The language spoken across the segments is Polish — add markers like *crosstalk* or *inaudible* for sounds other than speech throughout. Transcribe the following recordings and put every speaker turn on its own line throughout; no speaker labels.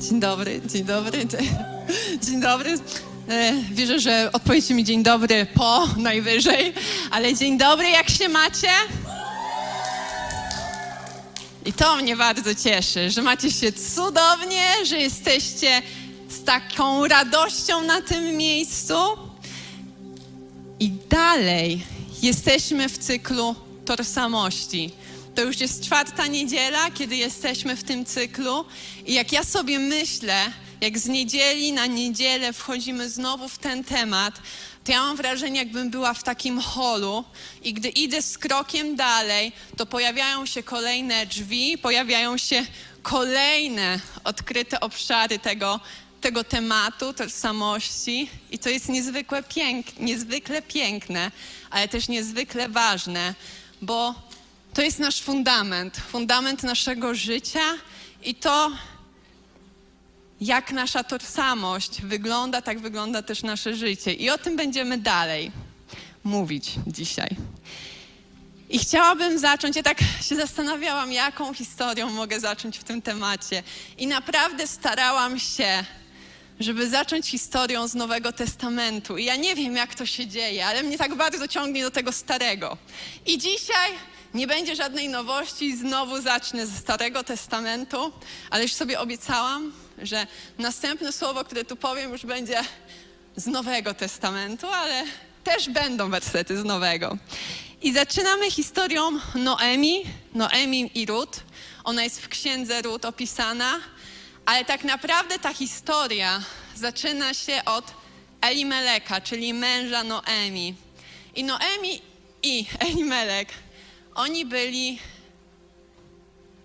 Dzień dobry, dzień dobry. *laughs* Dzień dobry. E, Wierzę, że odpowiecie mi dzień dobry po *laughs* najwyżej, ale dzień dobry, jak się macie? I to mnie bardzo cieszy, że macie się cudownie, że jesteście z taką radością na tym miejscu. I dalej jesteśmy w cyklu tożsamości. To już jest czwarta niedziela, kiedy jesteśmy w tym cyklu. I jak ja sobie myślę, jak z niedzieli na niedzielę wchodzimy znowu w ten temat, to ja mam wrażenie, jakbym była w takim holu i gdy idę z krokiem dalej, to pojawiają się kolejne drzwi, pojawiają się kolejne odkryte obszary tego, tego tematu, tożsamości i to jest niezwykle, pięk, niezwykle piękne, ale też niezwykle ważne, bo to jest nasz fundament, fundament naszego życia i to, jak nasza tożsamość wygląda, tak wygląda też nasze życie. I o tym będziemy dalej mówić dzisiaj. I chciałabym zacząć, ja tak się zastanawiałam, jaką historią mogę zacząć w tym temacie. I naprawdę starałam się, żeby zacząć historią z Nowego Testamentu. I ja nie wiem, jak to się dzieje, ale mnie tak bardzo ciągnie do tego starego. I dzisiaj nie będzie żadnej nowości, znowu zacznę ze Starego Testamentu, ale już sobie obiecałam, że następne słowo, które tu powiem, już będzie z Nowego Testamentu, ale też będą wersety z Nowego. I zaczynamy historią Noemi, Noemi i Rut. Ona jest w księdze Rut opisana, ale tak naprawdę ta historia zaczyna się od Elimeleka, czyli męża Noemi. I Noemi i Elimelek oni byli,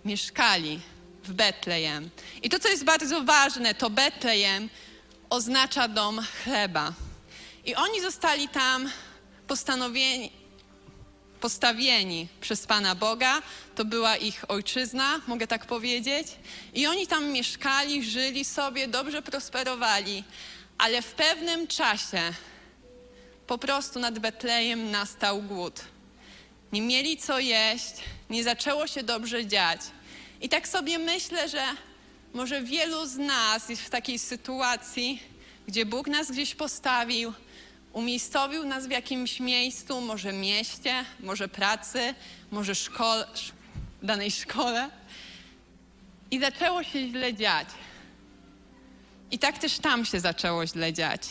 mieszkali w Betlejem. I to, co jest bardzo ważne, to Betlejem oznacza dom chleba. I oni zostali tam postanowieni, postawieni przez Pana Boga. To była ich ojczyzna, mogę tak powiedzieć. I oni tam mieszkali, żyli sobie, dobrze prosperowali, ale w pewnym czasie po prostu nad Betlejem nastał głód nie mieli co jeść, nie zaczęło się dobrze dziać. I tak sobie myślę, że może wielu z nas jest w takiej sytuacji, gdzie Bóg nas gdzieś postawił, umiejscowił nas w jakimś miejscu, może mieście, może pracy, może szkole, danej szkole. I zaczęło się źle dziać. I tak też tam się zaczęło źle dziać.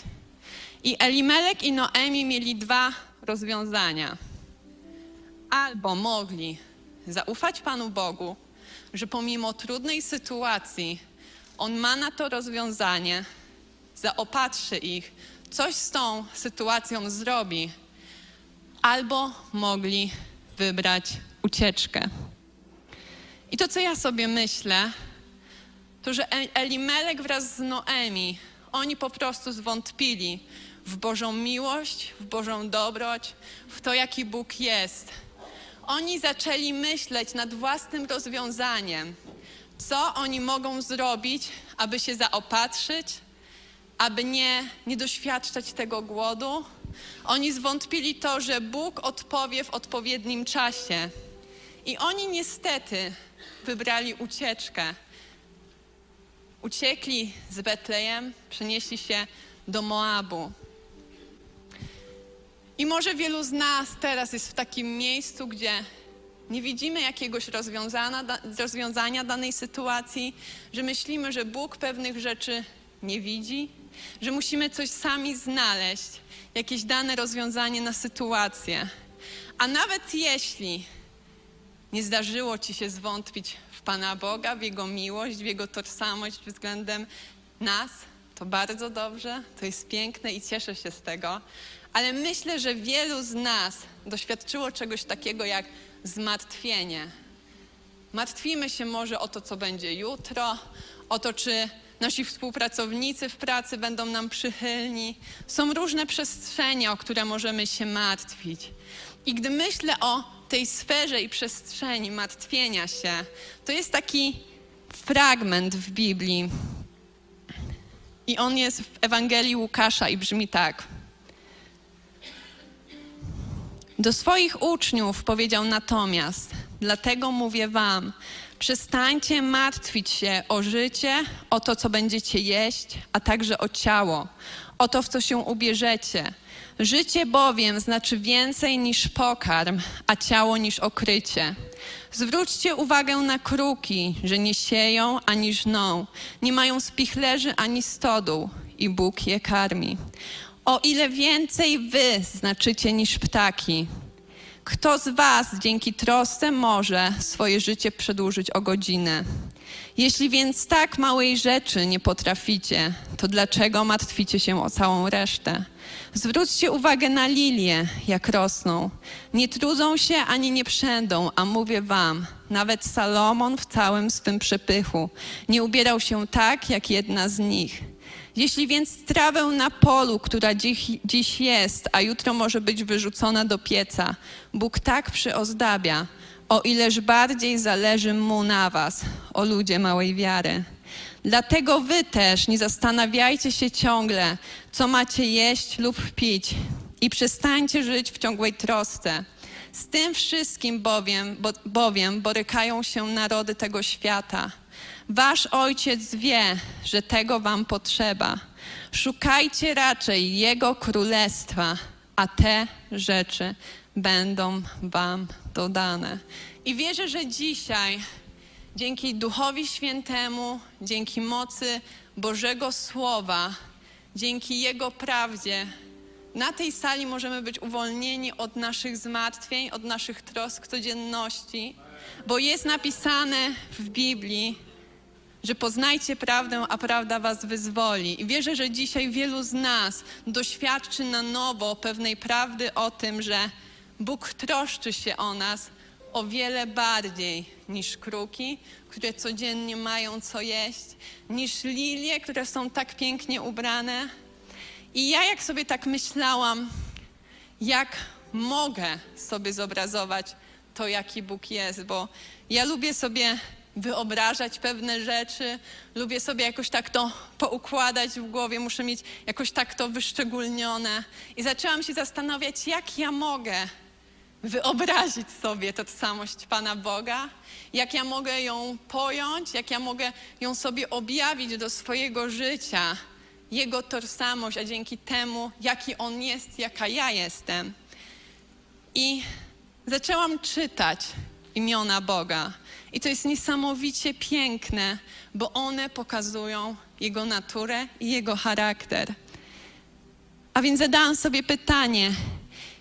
I Elimelek i Noemi mieli dwa rozwiązania albo mogli zaufać Panu Bogu, że pomimo trudnej sytuacji On ma na to rozwiązanie, zaopatrzy ich, coś z tą sytuacją zrobi, albo mogli wybrać ucieczkę. I to, co ja sobie myślę, to, że Elimelek wraz z Noemi, oni po prostu zwątpili w Bożą miłość, w Bożą dobroć, w to, jaki Bóg jest oni zaczęli myśleć nad własnym rozwiązaniem, co oni mogą zrobić, aby się zaopatrzyć, aby nie, nie doświadczać tego głodu. Oni zwątpili to, że Bóg odpowie w odpowiednim czasie. I oni niestety wybrali ucieczkę. Uciekli z Betlejem, przenieśli się do Moabu. I może wielu z nas teraz jest w takim miejscu, gdzie nie widzimy jakiegoś rozwiązania, danej sytuacji, że myślimy, że Bóg pewnych rzeczy nie widzi, że musimy coś sami znaleźć, jakieś dane rozwiązanie na sytuację. A nawet jeśli nie zdarzyło ci się zwątpić w Pana Boga, w Jego miłość, w Jego tożsamość względem nas, to bardzo dobrze, to jest piękne i cieszę się z tego, ale myślę, że wielu z nas doświadczyło czegoś takiego jak zmartwienie. Martwimy się może o to, co będzie jutro, o to, czy nasi współpracownicy w pracy będą nam przychylni. Są różne przestrzenie, o które możemy się martwić. I gdy myślę o tej sferze i przestrzeni martwienia się, to jest taki fragment w Biblii. I on jest w Ewangelii Łukasza i brzmi tak. Do swoich uczniów powiedział natomiast: Dlatego mówię wam, przestańcie martwić się o życie, o to, co będziecie jeść, a także o ciało, o to, w co się ubierzecie. Życie bowiem znaczy więcej niż pokarm, a ciało niż okrycie. Zwróćcie uwagę na kruki, że nie sieją ani żną, nie mają spichlerzy ani stodół i Bóg je karmi. O ile więcej wy znaczycie niż ptaki. Kto z was dzięki trosce może swoje życie przedłużyć o godzinę? Jeśli więc tak małej rzeczy nie potraficie, to dlaczego martwicie się o całą resztę? Zwróćcie uwagę na lilie, jak rosną. Nie trudzą się ani nie przędą, a mówię wam, nawet Salomon w całym swym przepychu nie ubierał się tak, jak jedna z nich. Jeśli więc trawę na polu, która dziś, dziś jest, a jutro może być wyrzucona do pieca, Bóg tak przyozdabia, o ileż bardziej zależy mu na was, o ludzie małej wiary. Dlatego wy też nie zastanawiajcie się ciągle, co macie jeść lub pić i przestańcie żyć w ciągłej trosce. Z tym wszystkim bowiem, bo, bowiem borykają się narody tego świata. Wasz ojciec wie, że tego wam potrzeba. Szukajcie raczej Jego królestwa, a te rzeczy będą wam dodane. I wierzę, że dzisiaj dzięki Duchowi Świętemu, dzięki mocy Bożego Słowa, dzięki Jego prawdzie, na tej sali możemy być uwolnieni od naszych zmartwień, od naszych trosk codzienności, bo jest napisane w Biblii, że poznajcie prawdę, a prawda was wyzwoli. I wierzę, że dzisiaj wielu z nas doświadczy na nowo pewnej prawdy o tym, że Bóg troszczy się o nas o wiele bardziej niż kruki, które codziennie mają co jeść, niż lilie, które są tak pięknie ubrane. I ja, jak sobie tak myślałam, jak mogę sobie zobrazować to, jaki Bóg jest, bo ja lubię sobie wyobrażać pewne rzeczy, lubię sobie jakoś tak to poukładać w głowie, muszę mieć jakoś tak to wyszczególnione. I zaczęłam się zastanawiać, jak ja mogę wyobrazić sobie tożsamość Pana Boga, jak ja mogę ją pojąć, jak ja mogę ją sobie objawić do swojego życia, Jego tożsamość, a dzięki temu, jaki On jest, jaka ja jestem. I zaczęłam czytać imiona Boga. I to jest niesamowicie piękne, bo one pokazują Jego naturę i Jego charakter. A więc zadałam sobie pytanie,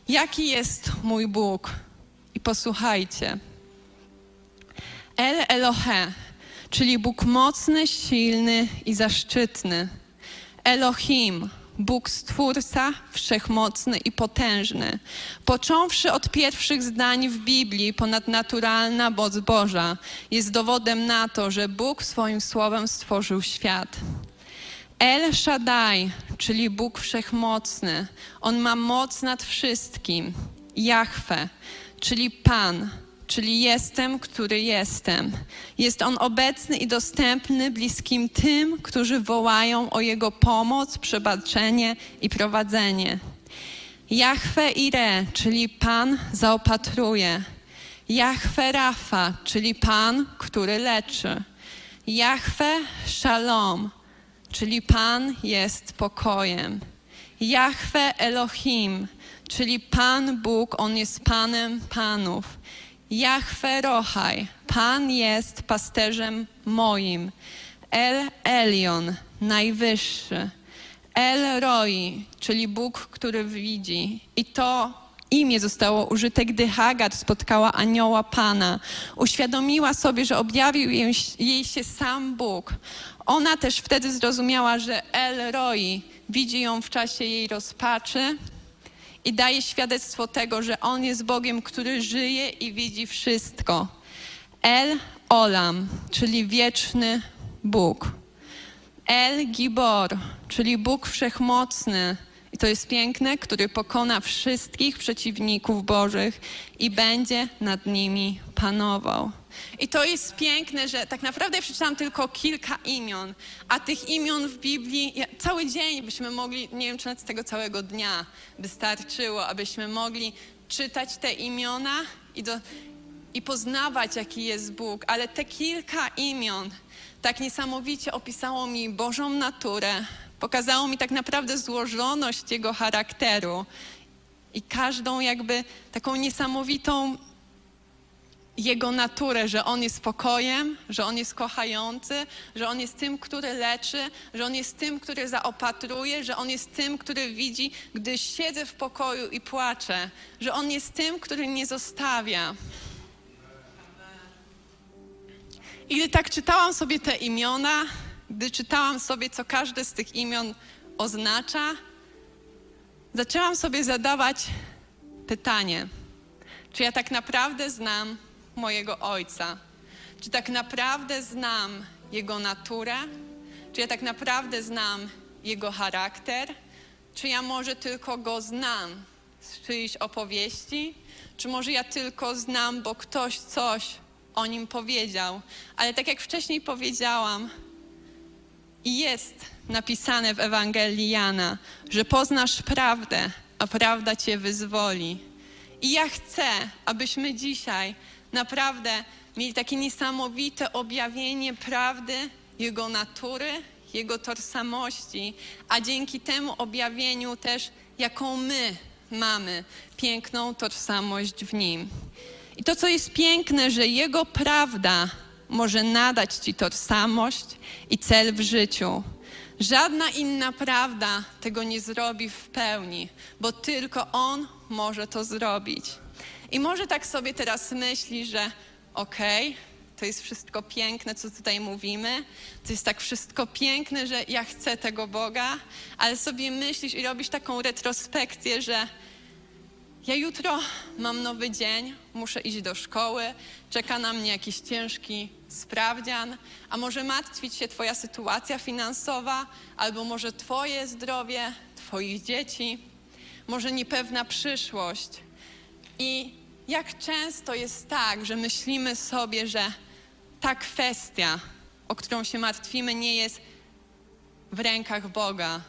jaki jest mój Bóg? I posłuchajcie. El Elohe, czyli Bóg mocny, silny i zaszczytny. Elohim, Bóg Stwórca, wszechmocny i potężny. Począwszy od pierwszych zdań w Biblii, ponadnaturalna moc Boża jest dowodem na to, że Bóg swoim słowem stworzył świat. El Shaddai, czyli Bóg Wszechmocny, On ma moc nad wszystkim. Jahwe, czyli Pan, czyli jestem, który jestem. Jest On obecny i dostępny bliskim tym, którzy wołają o Jego pomoc, przebaczenie i prowadzenie. Jahwe Ire, czyli Pan zaopatruje. Jahwe Rafa, czyli Pan, który leczy. Jahwe Shalom, czyli Pan jest pokojem. Jahwe Elohim, czyli Pan Bóg, On jest Panem Panów. Jahwe Rochaj, Pan jest pasterzem moim. El Elion, najwyższy. El Roi, czyli Bóg, który widzi. I to imię zostało użyte, gdy Hagar spotkała anioła Pana. Uświadomiła sobie, że objawił jej, jej się sam Bóg. Ona też wtedy zrozumiała, że El Roi widzi ją w czasie jej rozpaczy i daje świadectwo tego, że On jest Bogiem, który żyje i widzi wszystko. El Olam, czyli wieczny Bóg. El Gibor, czyli Bóg Wszechmocny. I to jest piękne, który pokona wszystkich przeciwników Bożych i będzie nad nimi panował. I to jest piękne, że tak naprawdę ja przeczytałam tylko kilka imion, a tych imion w Biblii ja, cały dzień byśmy mogli, nie wiem czy nawet tego całego dnia wystarczyło, abyśmy mogli czytać te imiona i, do, i poznawać, jaki jest Bóg, ale te kilka imion tak niesamowicie opisało mi Bożą naturę, pokazało mi tak naprawdę złożoność Jego charakteru i każdą jakby taką niesamowitą jego naturę, że On jest spokojem, że On jest kochający, że On jest tym, który leczy, że On jest tym, który zaopatruje, że On jest tym, który widzi, gdy siedzę w pokoju i płaczę, że On jest tym, który nie zostawia. I gdy tak czytałam sobie te imiona, gdy czytałam sobie, co każde z tych imion oznacza, zaczęłam sobie zadawać pytanie, czy ja tak naprawdę znam mojego Ojca? Czy tak naprawdę znam Jego naturę? Czy ja tak naprawdę znam Jego charakter? Czy ja może tylko Go znam z czyjejś opowieści? Czy może ja tylko znam, bo ktoś coś o Nim powiedział? Ale tak jak wcześniej powiedziałam, i jest napisane w Ewangelii Jana, że poznasz prawdę, a prawda Cię wyzwoli. I ja chcę, abyśmy dzisiaj naprawdę mieli takie niesamowite objawienie prawdy, Jego natury, Jego tożsamości, a dzięki temu objawieniu też, jaką my mamy piękną tożsamość w Nim. I to, co jest piękne, że Jego prawda może nadać Ci tożsamość i cel w życiu. Żadna inna prawda tego nie zrobi w pełni, bo tylko On może to zrobić. I może tak sobie teraz myśli, że okej, okay, to jest wszystko piękne, co tutaj mówimy, to jest tak wszystko piękne, że ja chcę tego Boga, ale sobie myślisz i robisz taką retrospekcję, że ja jutro mam nowy dzień, muszę iść do szkoły, czeka na mnie jakiś ciężki sprawdzian, a może martwić się Twoja sytuacja finansowa, albo może Twoje zdrowie, Twoich dzieci, może niepewna przyszłość. I jak często jest tak, że myślimy sobie, że ta kwestia, o którą się martwimy, nie jest w rękach Boga.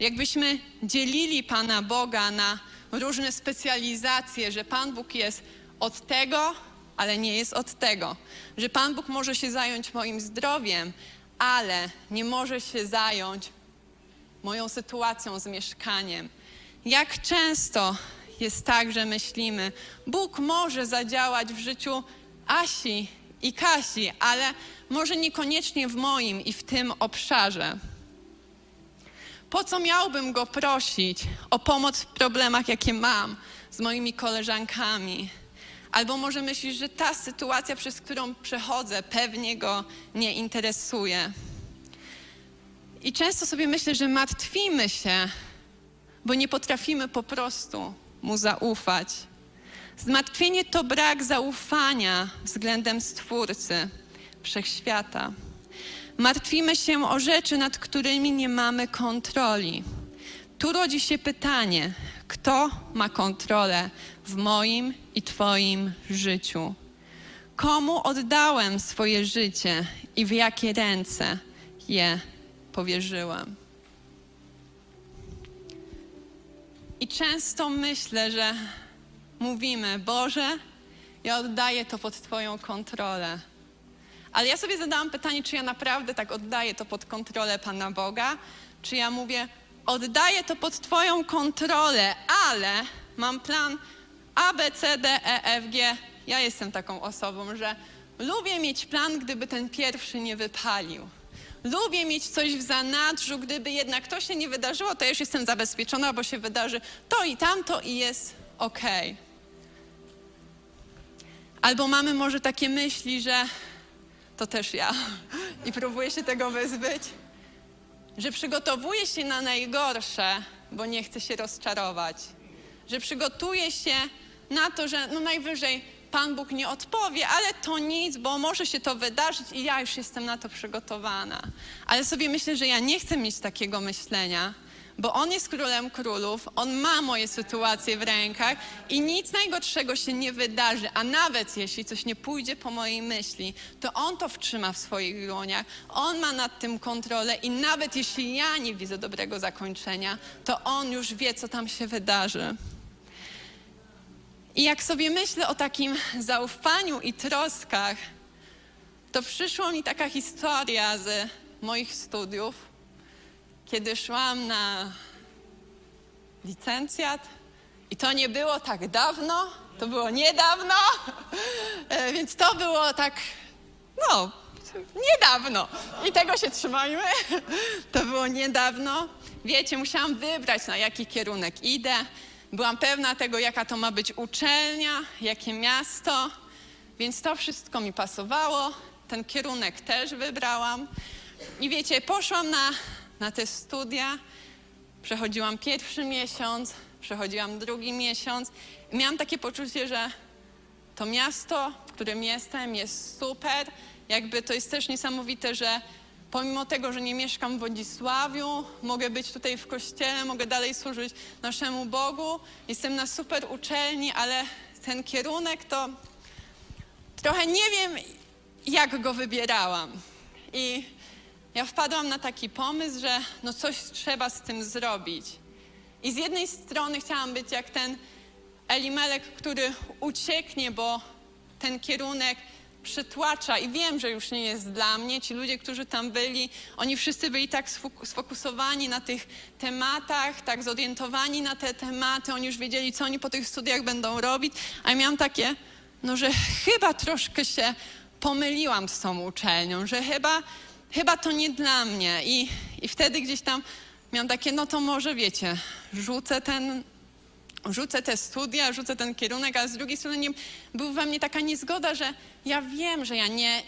Jakbyśmy dzielili Pana Boga na różne specjalizacje, że Pan Bóg jest od tego, ale nie jest od tego. Że Pan Bóg może się zająć moim zdrowiem, ale nie może się zająć moją sytuacją z mieszkaniem. Jak często jest tak, że myślimy, Bóg może zadziałać w życiu Asi i Kasi, ale może niekoniecznie w moim i w tym obszarze. Po co miałbym go prosić o pomoc w problemach, jakie mam z moimi koleżankami? Albo może myślisz, że ta sytuacja, przez którą przechodzę, pewnie go nie interesuje. I często sobie myślę, że martwimy się, bo nie potrafimy po prostu mu zaufać. Zmartwienie to brak zaufania względem Stwórcy wszechświata. Martwimy się o rzeczy, nad którymi nie mamy kontroli. Tu rodzi się pytanie: kto ma kontrolę w moim i Twoim życiu? Komu oddałem swoje życie i w jakie ręce je powierzyłem? I często myślę, że mówimy, Boże, ja oddaję to pod Twoją kontrolę. Ale ja sobie zadałam pytanie, czy ja naprawdę tak oddaję to pod kontrolę Pana Boga, czy ja mówię, oddaję to pod Twoją kontrolę, ale mam plan A, B, C, D, E, F, G. Ja jestem taką osobą, że lubię mieć plan, gdyby ten pierwszy nie wypalił. Lubię mieć coś w zanadrzu, gdyby jednak to się nie wydarzyło, to już jestem zabezpieczona, bo się wydarzy to i tamto i jest ok. Albo mamy może takie myśli, że to też ja *laughs* i próbuję się tego wyzbyć, że przygotowuję się na najgorsze, bo nie chcę się rozczarować, że przygotuję się na to, że no najwyżej Pan Bóg nie odpowie, ale to nic, bo może się to wydarzyć i ja już jestem na to przygotowana. Ale sobie myślę, że ja nie chcę mieć takiego myślenia, bo On jest królem królów, On ma moje sytuacje w rękach i nic najgorszego się nie wydarzy, a nawet jeśli coś nie pójdzie po mojej myśli, to On to wtrzyma w swoich dłoniach, On ma nad tym kontrolę i nawet jeśli ja nie widzę dobrego zakończenia, to On już wie, co tam się wydarzy. I jak sobie myślę o takim zaufaniu i troskach, to przyszła mi taka historia z moich studiów, kiedy szłam na licencjat i to nie było tak dawno, to było niedawno, *laughs* e, więc to było tak, no, niedawno. I tego się trzymajmy. *laughs* To było niedawno. Wiecie, musiałam wybrać, na jaki kierunek idę. Byłam pewna tego, jaka to ma być uczelnia, jakie miasto, więc to wszystko mi pasowało. Ten kierunek też wybrałam. I wiecie, poszłam na, na te studia, przechodziłam pierwszy miesiąc, przechodziłam drugi miesiąc. Miałam takie poczucie, że to miasto, w którym jestem, jest super. Jakby to jest też niesamowite, że pomimo tego, że nie mieszkam w Wodzisławiu, mogę być tutaj w kościele, mogę dalej służyć naszemu Bogu. Jestem na super uczelni, ale ten kierunek to trochę nie wiem, jak go wybierałam. I ja wpadłam na taki pomysł, że no coś trzeba z tym zrobić. I z jednej strony chciałam być jak ten Elimelek, który ucieknie, bo ten kierunek przytłacza i wiem, że już nie jest dla mnie. Ci ludzie, którzy tam byli, oni wszyscy byli tak sfokusowani na tych tematach, tak zorientowani na te tematy, oni już wiedzieli, co oni po tych studiach będą robić, a ja miałam takie, no że chyba troszkę się pomyliłam z tą uczelnią, że chyba, chyba to nie dla mnie. I, I wtedy gdzieś tam miałam takie, no to może wiecie, rzucę ten rzucę te studia, rzucę ten kierunek, a z drugiej strony nie, był we mnie taka niezgoda, że ja wiem, że ja nie,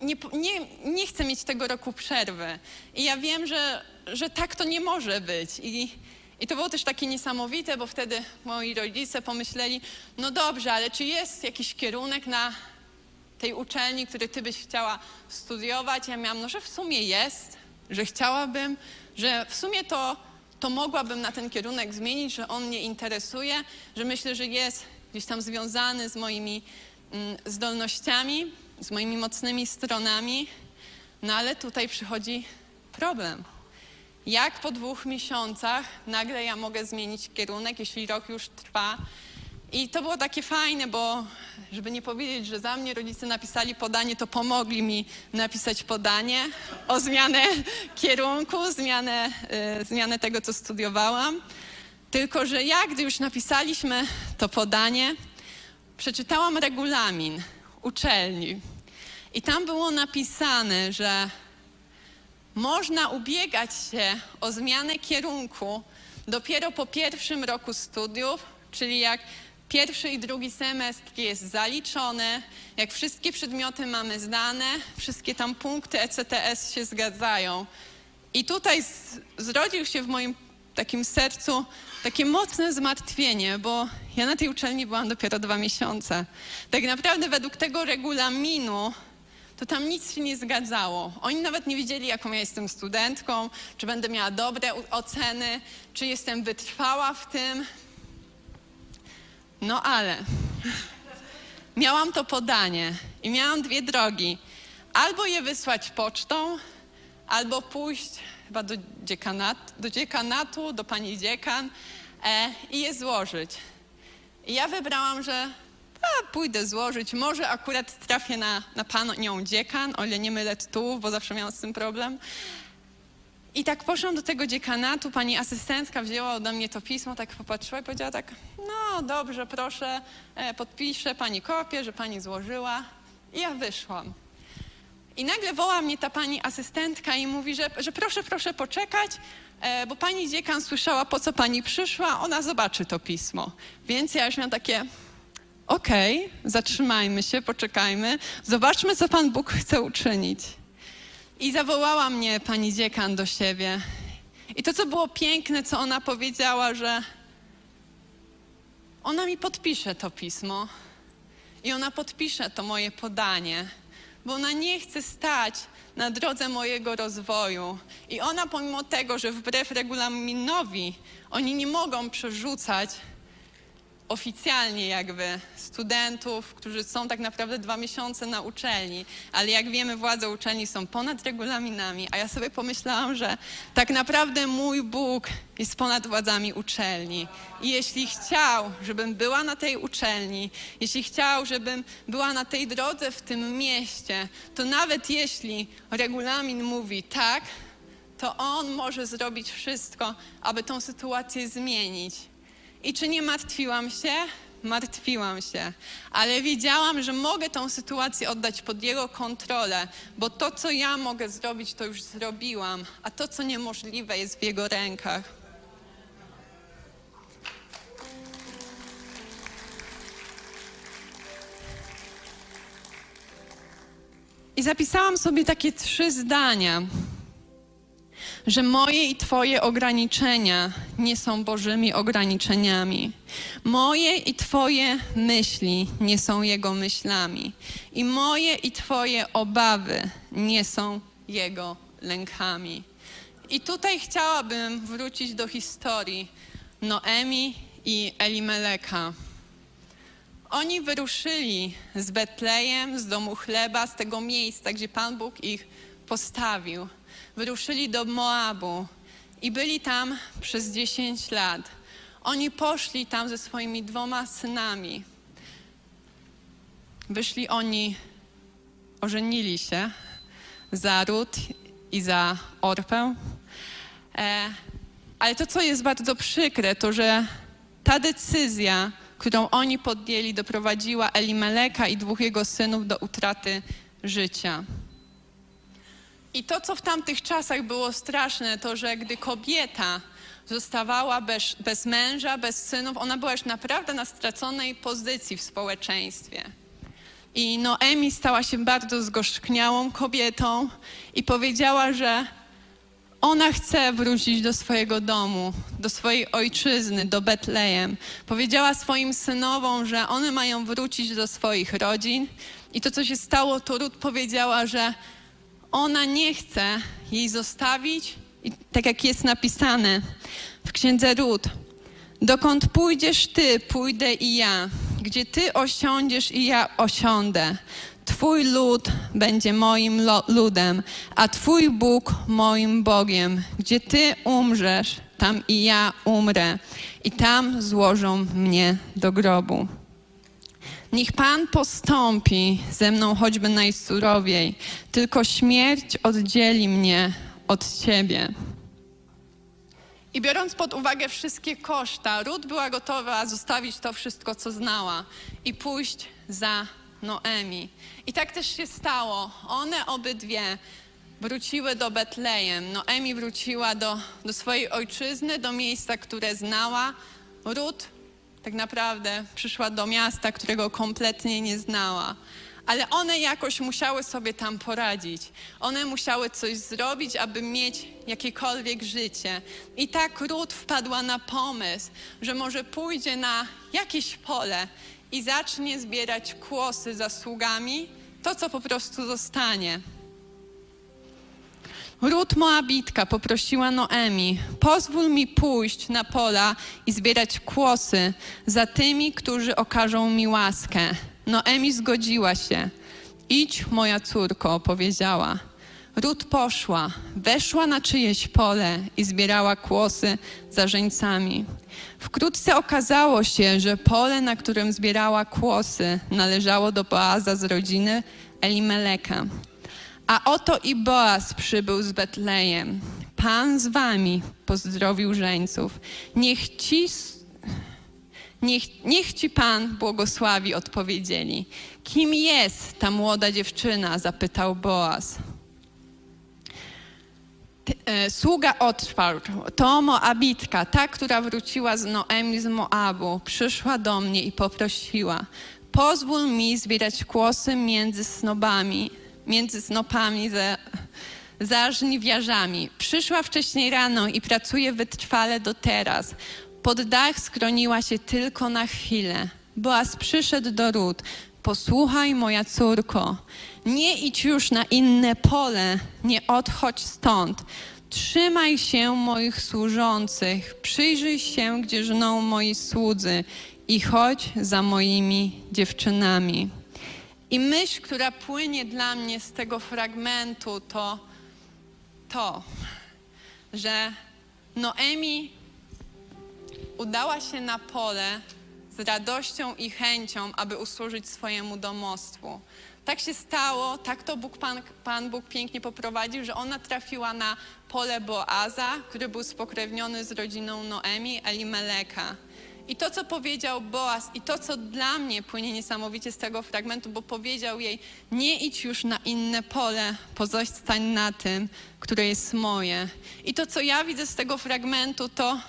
nie, nie, nie chcę mieć tego roku przerwy. I ja wiem, że, że tak to nie może być. I, I to było też takie niesamowite, bo wtedy moi rodzice pomyśleli, no dobrze, ale czy jest jakiś kierunek na tej uczelni, który ty byś chciała studiować? Ja miałam, no że w sumie jest, że chciałabym, że w sumie to to mogłabym na ten kierunek zmienić, że on mnie interesuje, że myślę, że jest gdzieś tam związany z moimi mm, zdolnościami, z moimi mocnymi stronami. No ale tutaj przychodzi problem. Jak po dwóch miesiącach nagle ja mogę zmienić kierunek, jeśli rok już trwa? I to było takie fajne, bo żeby nie powiedzieć, że za mnie rodzice napisali podanie, to pomogli mi napisać podanie o zmianę kierunku, zmianę, y, zmianę tego, co studiowałam. Tylko, że ja, gdy już napisaliśmy to podanie, przeczytałam regulamin uczelni. I tam było napisane, że można ubiegać się o zmianę kierunku dopiero po pierwszym roku studiów, czyli jak Pierwszy i drugi semestr jest zaliczony, jak wszystkie przedmioty mamy zdane, wszystkie tam punkty ECTS się zgadzają. I tutaj z, zrodził się w moim takim sercu takie mocne zmartwienie, bo ja na tej uczelni byłam dopiero dwa miesiące. Tak naprawdę według tego regulaminu to tam nic się nie zgadzało. Oni nawet nie wiedzieli, jaką ja jestem studentką, czy będę miała dobre oceny, czy jestem wytrwała w tym. No ale miałam to podanie i miałam dwie drogi. Albo je wysłać pocztą, albo pójść chyba do, dziekanat, do dziekanatu, do pani dziekan e, i je złożyć. I ja wybrałam, że a, pójdę złożyć. Może akurat trafię na, na panią dziekan, o ile nie mylę tytułów, bo zawsze miałam z tym problem. I tak poszłam do tego dziekanatu, pani asystentka wzięła ode mnie to pismo, tak popatrzyła i powiedziała tak, no dobrze, proszę, e, podpiszę pani kopię, że pani złożyła. I ja wyszłam. I nagle woła mnie ta pani asystentka i mówi, że, że proszę, proszę poczekać, e, bo pani dziekan słyszała, po co pani przyszła, ona zobaczy to pismo. Więc ja już miałam takie, okej, okay, zatrzymajmy się, poczekajmy, zobaczmy, co pan Bóg chce uczynić. I zawołała mnie pani dziekan do siebie. I to, co było piękne, co ona powiedziała, że ona mi podpisze to pismo i ona podpisze to moje podanie, bo ona nie chce stać na drodze mojego rozwoju. I ona, pomimo tego, że wbrew regulaminowi oni nie mogą przerzucać oficjalnie jakby studentów, którzy są tak naprawdę dwa miesiące na uczelni, ale jak wiemy władze uczelni są ponad regulaminami, a ja sobie pomyślałam, że tak naprawdę mój Bóg jest ponad władzami uczelni i jeśli chciał, żebym była na tej uczelni, jeśli chciał, żebym była na tej drodze w tym mieście, to nawet jeśli regulamin mówi tak, to on może zrobić wszystko, aby tą sytuację zmienić. I czy nie martwiłam się? Martwiłam się, ale wiedziałam, że mogę tą sytuację oddać pod jego kontrolę, bo to, co ja mogę zrobić, to już zrobiłam, a to, co niemożliwe, jest w jego rękach. I zapisałam sobie takie trzy zdania że moje i Twoje ograniczenia nie są Bożymi ograniczeniami. Moje i Twoje myśli nie są Jego myślami. I moje i Twoje obawy nie są Jego lękami. I tutaj chciałabym wrócić do historii Noemi i Elimeleka. Oni wyruszyli z Betlejem, z domu chleba, z tego miejsca, gdzie Pan Bóg ich postawił wyruszyli do Moabu i byli tam przez 10 lat. Oni poszli tam ze swoimi dwoma synami. Wyszli oni, ożenili się za Rut i za Orpę. E, ale to, co jest bardzo przykre, to że ta decyzja, którą oni podjęli, doprowadziła Elimeleka i dwóch jego synów do utraty życia. I to, co w tamtych czasach było straszne, to że gdy kobieta zostawała bez, bez męża, bez synów, ona była już naprawdę na straconej pozycji w społeczeństwie. I Noemi stała się bardzo zgorzkniałą kobietą i powiedziała, że ona chce wrócić do swojego domu, do swojej ojczyzny, do Betlejem. Powiedziała swoim synowom, że one mają wrócić do swoich rodzin. I to, co się stało, to Rut powiedziała, że ona nie chce jej zostawić, i tak jak jest napisane w księdze Rut. Dokąd pójdziesz ty, pójdę i ja. Gdzie ty osiądziesz i ja osiądę. Twój lud będzie moim ludem, a Twój Bóg moim Bogiem. Gdzie Ty umrzesz, tam i ja umrę, i tam złożą mnie do grobu. Niech Pan postąpi ze mną choćby najsurowiej, tylko śmierć oddzieli mnie od Ciebie. I biorąc pod uwagę wszystkie koszta, Rut była gotowa zostawić to wszystko, co znała i pójść za Noemi. I tak też się stało. One obydwie wróciły do Betlejem. Noemi wróciła do, do swojej ojczyzny, do miejsca, które znała. Rut tak naprawdę przyszła do miasta, którego kompletnie nie znała. Ale one jakoś musiały sobie tam poradzić. One musiały coś zrobić, aby mieć jakiekolwiek życie. I tak Rut wpadła na pomysł, że może pójdzie na jakieś pole i zacznie zbierać kłosy za sługami, to co po prostu zostanie. Rut Moabitka poprosiła Noemi, pozwól mi pójść na pola i zbierać kłosy za tymi, którzy okażą mi łaskę. Noemi zgodziła się. Idź, moja córko, powiedziała. Rut poszła, weszła na czyjeś pole i zbierała kłosy za żeńcami. Wkrótce okazało się, że pole, na którym zbierała kłosy, należało do Boaza z rodziny Elimeleka. A oto i Boaz przybył z Betlejem. Pan z wami, pozdrowił żeńców. Niech ci, niech, niech ci Pan błogosławi, odpowiedzieli. Kim jest ta młoda dziewczyna? zapytał Boaz. E, sługa odparł, to Moabitka, ta, która wróciła z Noemi z Moabu, przyszła do mnie i poprosiła, pozwól mi zbierać kłosy między snobami, między snopami za, za żniwiarzami. Przyszła wcześniej rano i pracuje wytrwale do teraz. Pod dach skroniła się tylko na chwilę. Boaz przyszedł do ród, Posłuchaj, moja córko, nie idź już na inne pole, nie odchodź stąd. Trzymaj się moich służących, przyjrzyj się, gdzie żną moi słudzy i chodź za moimi dziewczynami. I myśl, która płynie dla mnie z tego fragmentu, to to, że Noemi udała się na pole z radością i chęcią, aby usłużyć swojemu domostwu. Tak się stało, tak to Bóg, Pan, Pan Bóg pięknie poprowadził, że ona trafiła na pole Boaza, który był spokrewniony z rodziną Noemi, Elimeleka. I to, co powiedział Boaz, i to, co dla mnie płynie niesamowicie z tego fragmentu, bo powiedział jej: Nie idź już na inne pole, pozostań na tym, które jest moje. I to, co ja widzę z tego fragmentu, to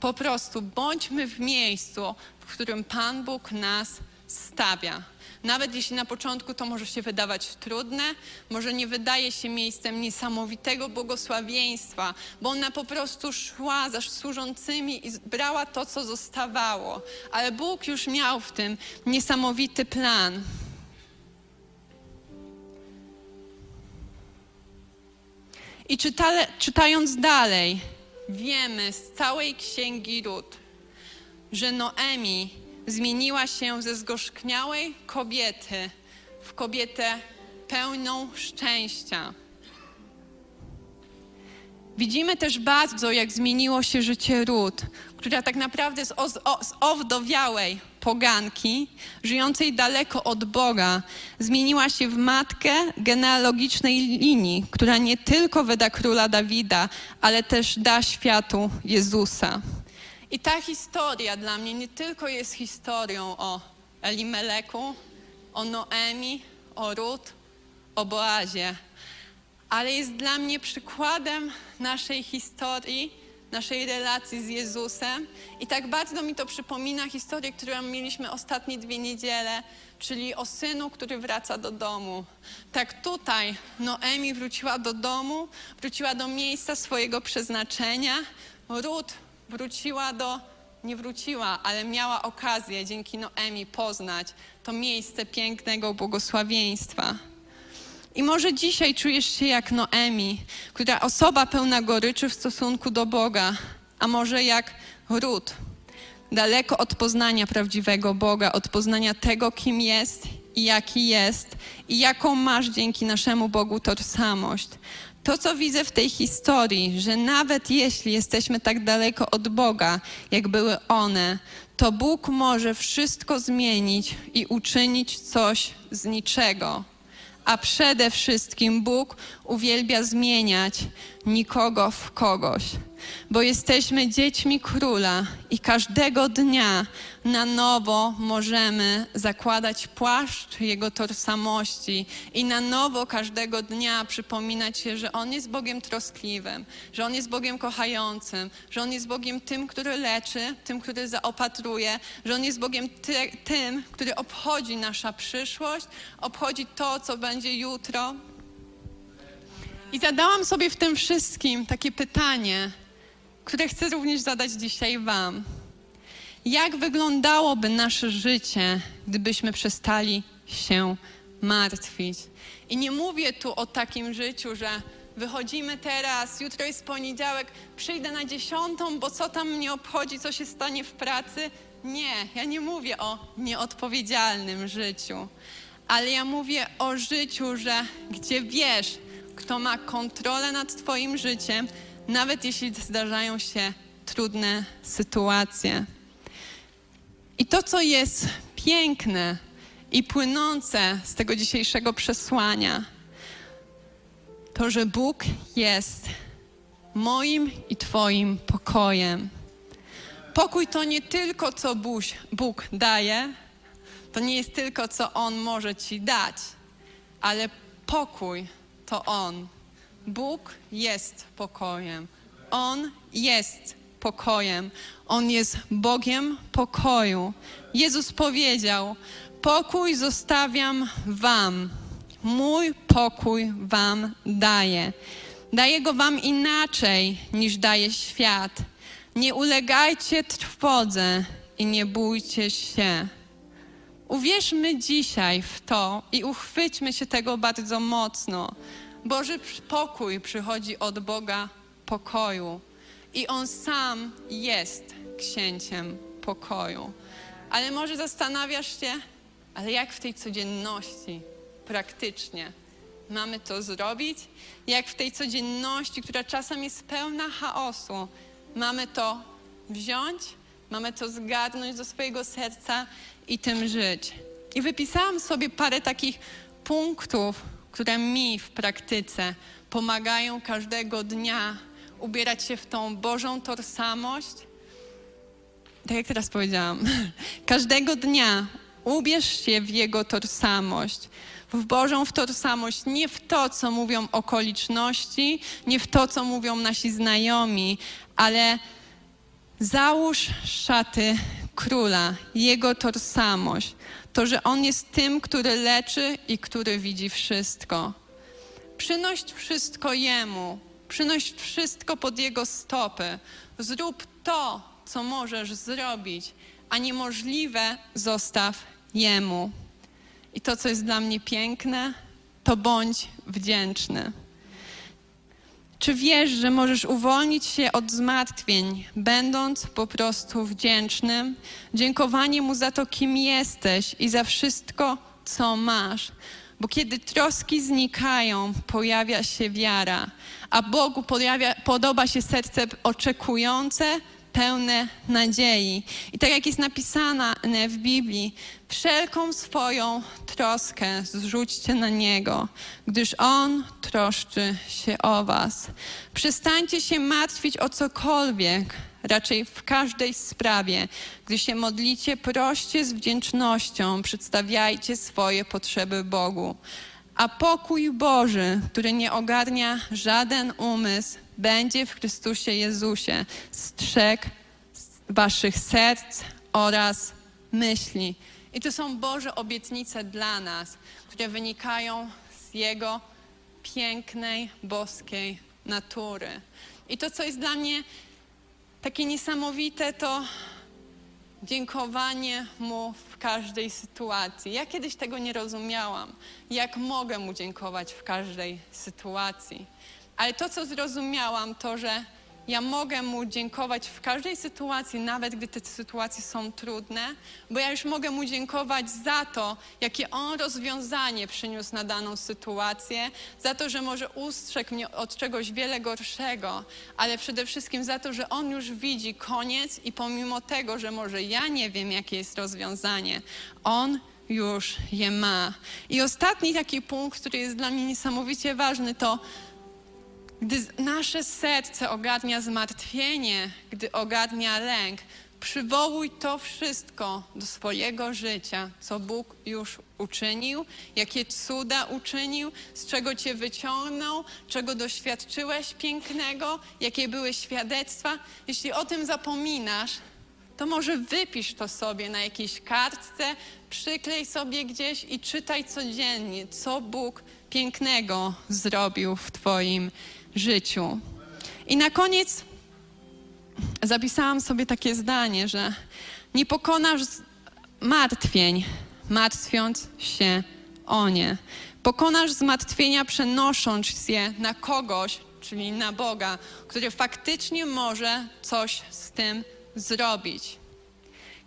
po prostu bądźmy w miejscu, w którym Pan Bóg nas stawia. Nawet jeśli na początku to może się wydawać trudne, może nie wydaje się miejscem niesamowitego błogosławieństwa, bo ona po prostu szła za służącymi i brała to, co zostawało. Ale Bóg już miał w tym niesamowity plan. I czytale, czytając dalej, wiemy z całej księgi Rut, że Noemi zmieniła się ze zgorzkniałej kobiety w kobietę pełną szczęścia. Widzimy też bardzo, jak zmieniło się życie Rut, która tak naprawdę z, o, z owdowiałej poganki, żyjącej daleko od Boga, zmieniła się w matkę genealogicznej linii, która nie tylko wyda króla Dawida, ale też da światu Jezusa. I ta historia dla mnie nie tylko jest historią o Elimeleku, o Noemi, o Rut, o Boazie, ale jest dla mnie przykładem naszej historii, naszej relacji z Jezusem. I tak bardzo mi to przypomina historię, którą mieliśmy ostatnie dwie niedziele, czyli o synu, który wraca do domu. Tak tutaj Noemi wróciła do domu, wróciła do miejsca swojego przeznaczenia. Rut wróciła do, nie wróciła, ale miała okazję dzięki Noemi poznać to miejsce pięknego błogosławieństwa. I może dzisiaj czujesz się jak Noemi, która osoba pełna goryczy w stosunku do Boga, a może jak Rut, daleko od poznania prawdziwego Boga, od poznania tego, kim jest jaki jest i jaką masz dzięki naszemu Bogu tożsamość. To, co widzę w tej historii, że nawet jeśli jesteśmy tak daleko od Boga, jak były one, to Bóg może wszystko zmienić i uczynić coś z niczego a przede wszystkim Bóg uwielbia zmieniać nikogo w kogoś, bo jesteśmy dziećmi króla i każdego dnia na nowo możemy zakładać płaszcz Jego tożsamości i na nowo każdego dnia przypominać się, że On jest Bogiem troskliwym, że On jest Bogiem kochającym, że On jest Bogiem tym, który leczy, tym, który zaopatruje, że On jest Bogiem ty, tym, który obchodzi nasza przyszłość, obchodzi to, co będzie jutro. I zadałam sobie w tym wszystkim takie pytanie, które chcę również zadać dzisiaj Wam. Jak wyglądałoby nasze życie, gdybyśmy przestali się martwić? I nie mówię tu o takim życiu, że wychodzimy teraz, jutro jest poniedziałek, przyjdę na dziesiątą, bo co tam mnie obchodzi, co się stanie w pracy. Nie, ja nie mówię o nieodpowiedzialnym życiu, ale ja mówię o życiu, że gdzie wiesz, kto ma kontrolę nad Twoim życiem, nawet jeśli zdarzają się trudne sytuacje. I to, co jest piękne i płynące z tego dzisiejszego przesłania, to, że Bóg jest moim i Twoim pokojem. Pokój to nie tylko, co Bóg daje, to nie jest tylko, co On może Ci dać, ale pokój to On. Bóg jest pokojem. On jest pokojem. On jest Bogiem pokoju. Jezus powiedział: Pokój zostawiam Wam, mój pokój Wam daję. Daję go Wam inaczej niż daje świat. Nie ulegajcie trwodze i nie bójcie się. Uwierzmy dzisiaj w to i uchwyćmy się tego bardzo mocno. Boży pokój przychodzi od Boga pokoju i On sam jest księciem pokoju. Ale może zastanawiasz się, ale jak w tej codzienności praktycznie mamy to zrobić? Jak w tej codzienności, która czasem jest pełna chaosu, mamy to wziąć, mamy to zgarnąć do swojego serca i tym żyć. I wypisałam sobie parę takich punktów, które mi w praktyce pomagają każdego dnia ubierać się w tą Bożą tożsamość. Tak jak teraz powiedziałam, *laughs* każdego dnia ubierz się w Jego tożsamość, w Bożą w tożsamość, nie w to, co mówią okoliczności, nie w to, co mówią nasi znajomi, ale załóż szaty króla, Jego tożsamość. To, że On jest tym, który leczy i który widzi wszystko. Przynoś wszystko Jemu, przynoś wszystko pod Jego stopy. Zrób to, co możesz zrobić, a niemożliwe zostaw Jemu. I to, co jest dla mnie piękne, to bądź wdzięczny. Czy wiesz, że możesz uwolnić się od zmartwień, będąc po prostu wdzięcznym? Dziękowanie Mu za to, kim jesteś i za wszystko, co masz. Bo kiedy troski znikają, pojawia się wiara, a Bogu podoba się serce oczekujące, pełne nadziei. I tak jak jest napisane w Biblii, wszelką swoją troskę zrzućcie na Niego, gdyż On troszczy się o Was. Przestańcie się martwić o cokolwiek, raczej w każdej sprawie. Gdy się modlicie, proście z wdzięcznością, przedstawiajcie swoje potrzeby Bogu. A pokój Boży, który nie ogarnia żaden umysł, będzie w Chrystusie Jezusie strzeg waszych serc oraz myśli. I to są Boże obietnice dla nas, które wynikają z Jego pięknej, boskiej natury. I to, co jest dla mnie takie niesamowite, to dziękowanie Mu w każdej sytuacji. Ja kiedyś tego nie rozumiałam, jak mogę Mu dziękować w każdej sytuacji. Ale to, co zrozumiałam, to, że ja mogę Mu dziękować w każdej sytuacji, nawet gdy te sytuacje są trudne, bo ja już mogę Mu dziękować za to, jakie On rozwiązanie przyniósł na daną sytuację, za to, że może ustrzegł mnie od czegoś wiele gorszego, ale przede wszystkim za to, że On już widzi koniec i pomimo tego, że może ja nie wiem, jakie jest rozwiązanie, On już je ma. I ostatni taki punkt, który jest dla mnie niesamowicie ważny, to gdy nasze serce ogarnia zmartwienie, gdy ogarnia lęk, przywołuj to wszystko do swojego życia, co Bóg już uczynił, jakie cuda uczynił, z czego Cię wyciągnął, czego doświadczyłeś pięknego, jakie były świadectwa. Jeśli o tym zapominasz, to może wypisz to sobie na jakiejś kartce, przyklej sobie gdzieś i czytaj codziennie, co Bóg pięknego zrobił w Twoim życiu. I na koniec zapisałam sobie takie zdanie, że nie pokonasz martwień, martwiąc się o nie. Pokonasz zmartwienia, przenosząc je na kogoś, czyli na Boga, który faktycznie może coś z tym zrobić.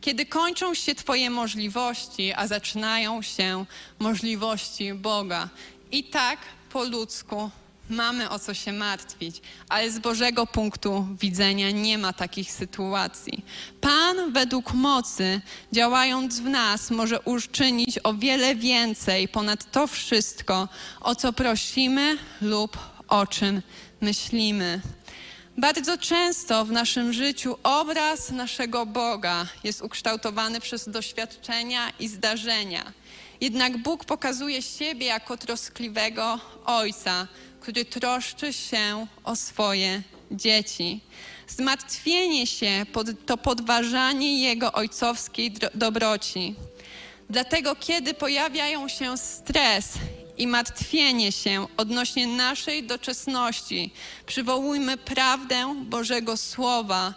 Kiedy kończą się Twoje możliwości, a zaczynają się możliwości Boga. I tak po ludzku mamy o co się martwić, ale z Bożego punktu widzenia nie ma takich sytuacji. Pan według mocy, działając w nas, może uczynić o wiele więcej ponad to wszystko, o co prosimy lub o czym myślimy. Bardzo często w naszym życiu obraz naszego Boga jest ukształtowany przez doświadczenia i zdarzenia. Jednak Bóg pokazuje siebie jako troskliwego Ojca, który troszczy się o swoje dzieci. Zmartwienie się to podważanie Jego ojcowskiej dobroci. Dlatego, kiedy pojawiają się stres i martwienie się odnośnie naszej doczesności, przywołujmy prawdę Bożego Słowa,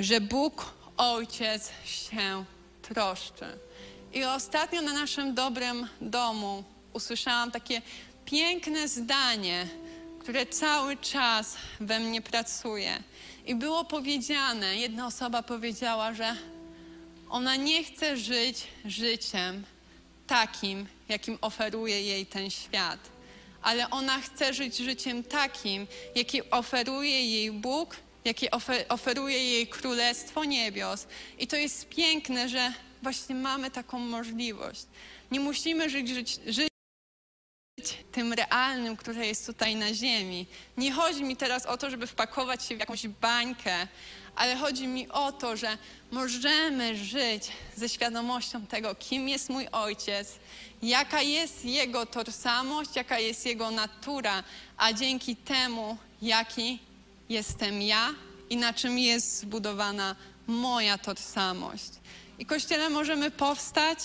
że Bóg Ojciec się troszczy. I ostatnio na naszym dobrym domu usłyszałam takie piękne zdanie, które cały czas we mnie pracuje. I było powiedziane, jedna osoba powiedziała, że ona nie chce żyć życiem takim, jakim oferuje jej ten świat, ale ona chce żyć życiem takim, jakie oferuje jej Bóg, ofer oferuje jej Królestwo Niebios. I to jest piękne, że właśnie mamy taką możliwość. Nie musimy żyć, żyć tym realnym, które jest tutaj na ziemi. Nie chodzi mi teraz o to, żeby wpakować się w jakąś bańkę, ale chodzi mi o to, że możemy żyć ze świadomością tego, kim jest mój ojciec, jaka jest jego tożsamość, jaka jest jego natura, a dzięki temu, jaki jestem ja i na czym jest zbudowana moja tożsamość. I kościele możemy powstać.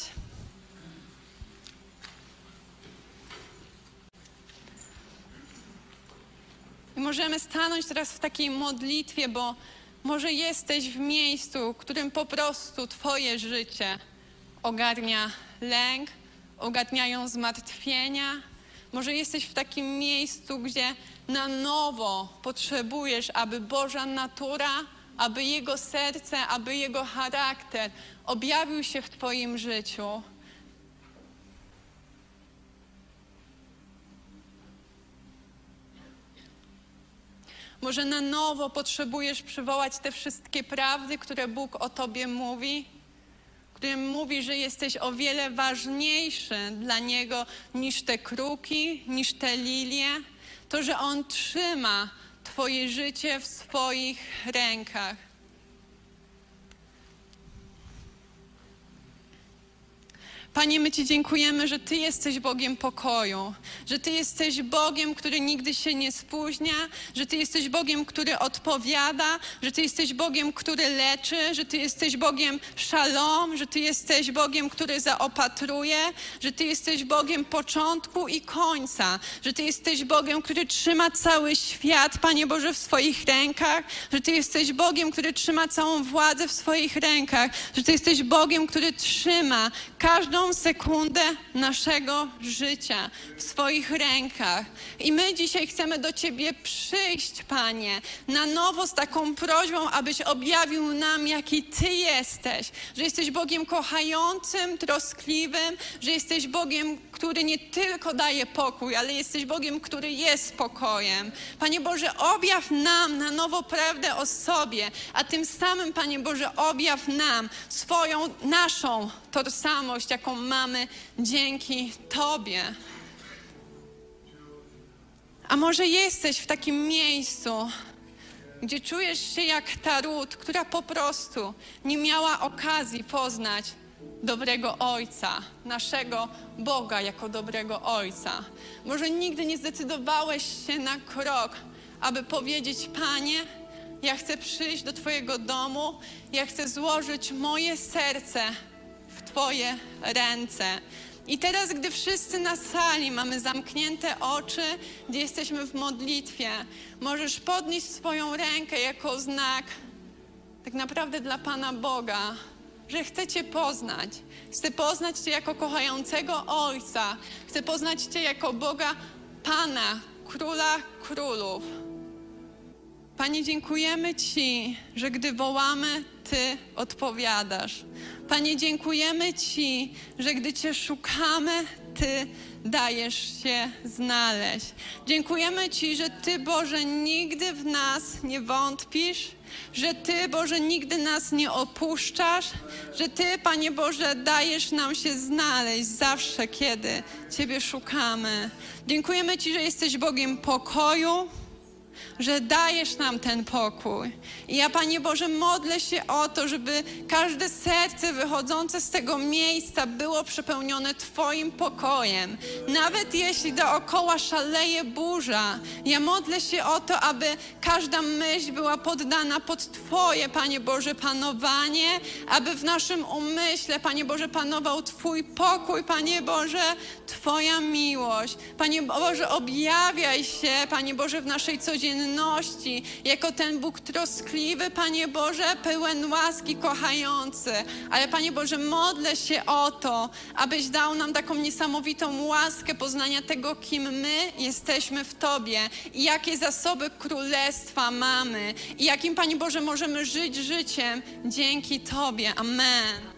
I możemy stanąć teraz w takiej modlitwie, bo może jesteś w miejscu, w którym po prostu Twoje życie ogarnia lęk, ogarniają zmartwienia. Może jesteś w takim miejscu, gdzie na nowo potrzebujesz, aby Boża natura, aby Jego serce, aby Jego charakter objawił się w Twoim życiu. Może na nowo potrzebujesz przywołać te wszystkie prawdy, które Bóg o Tobie mówi, którym mówi, że jesteś o wiele ważniejszy dla Niego niż te kruki, niż te lilie. To, że On trzyma Twoje życie w swoich rękach. Panie, my Ci dziękujemy, że Ty jesteś Bogiem pokoju, że Ty jesteś Bogiem, który nigdy się nie spóźnia, że Ty jesteś Bogiem, który odpowiada, że Ty jesteś Bogiem, który leczy, że Ty jesteś Bogiem szalom, że Ty jesteś Bogiem, który zaopatruje, że Ty jesteś Bogiem początku i końca, że Ty jesteś Bogiem, który trzyma cały świat, Panie Boże, w swoich rękach, że Ty jesteś Bogiem, który trzyma całą władzę w swoich rękach, że Ty jesteś Bogiem, który trzyma każdą sekundę naszego życia w swoich rękach. I my dzisiaj chcemy do Ciebie przyjść, Panie, na nowo z taką prośbą, abyś objawił nam, jaki Ty jesteś. Że jesteś Bogiem kochającym, troskliwym, że jesteś Bogiem, który nie tylko daje pokój, ale jesteś Bogiem, który jest pokojem. Panie Boże, objaw nam na nowo prawdę o sobie, a tym samym, Panie Boże, objaw nam swoją, naszą tożsamość, jaką mamy dzięki Tobie. A może jesteś w takim miejscu, gdzie czujesz się jak ta Rut, która po prostu nie miała okazji poznać dobrego Ojca, naszego Boga jako dobrego Ojca. Może nigdy nie zdecydowałeś się na krok, aby powiedzieć: Panie, ja chcę przyjść do Twojego domu, ja chcę złożyć moje serce Twoje ręce. I teraz, gdy wszyscy na sali mamy zamknięte oczy, gdzie jesteśmy w modlitwie, możesz podnieść swoją rękę jako znak tak naprawdę dla Pana Boga, że chcę Cię poznać. Chcę poznać Cię jako kochającego Ojca. Chcę poznać Cię jako Boga Pana, Króla Królów. Panie, dziękujemy Ci, że gdy wołamy, Ty odpowiadasz. Panie, dziękujemy Ci, że gdy Cię szukamy, Ty dajesz się znaleźć. Dziękujemy Ci, że Ty, Boże, nigdy w nas nie wątpisz, że Ty, Boże, nigdy nas nie opuszczasz, że Ty, Panie Boże, dajesz nam się znaleźć zawsze, kiedy Ciebie szukamy. Dziękujemy Ci, że jesteś Bogiem pokoju że dajesz nam ten pokój. I ja, Panie Boże, modlę się o to, żeby każde serce wychodzące z tego miejsca było przepełnione Twoim pokojem. Nawet jeśli dookoła szaleje burza, ja modlę się o to, aby każda myśl była poddana pod Twoje, Panie Boże, panowanie, aby w naszym umyśle, Panie Boże, panował Twój pokój, Panie Boże, Twoja miłość. Panie Boże, objawiaj się, Panie Boże, w naszej codzienności codzienności, jako ten Bóg troskliwy, Panie Boże, pełen łaski, kochający. Ale Panie Boże, modlę się o to, abyś dał nam taką niesamowitą łaskę poznania tego, kim my jesteśmy w Tobie i jakie zasoby królestwa mamy i jakim, Panie Boże, możemy żyć życiem dzięki Tobie. Amen.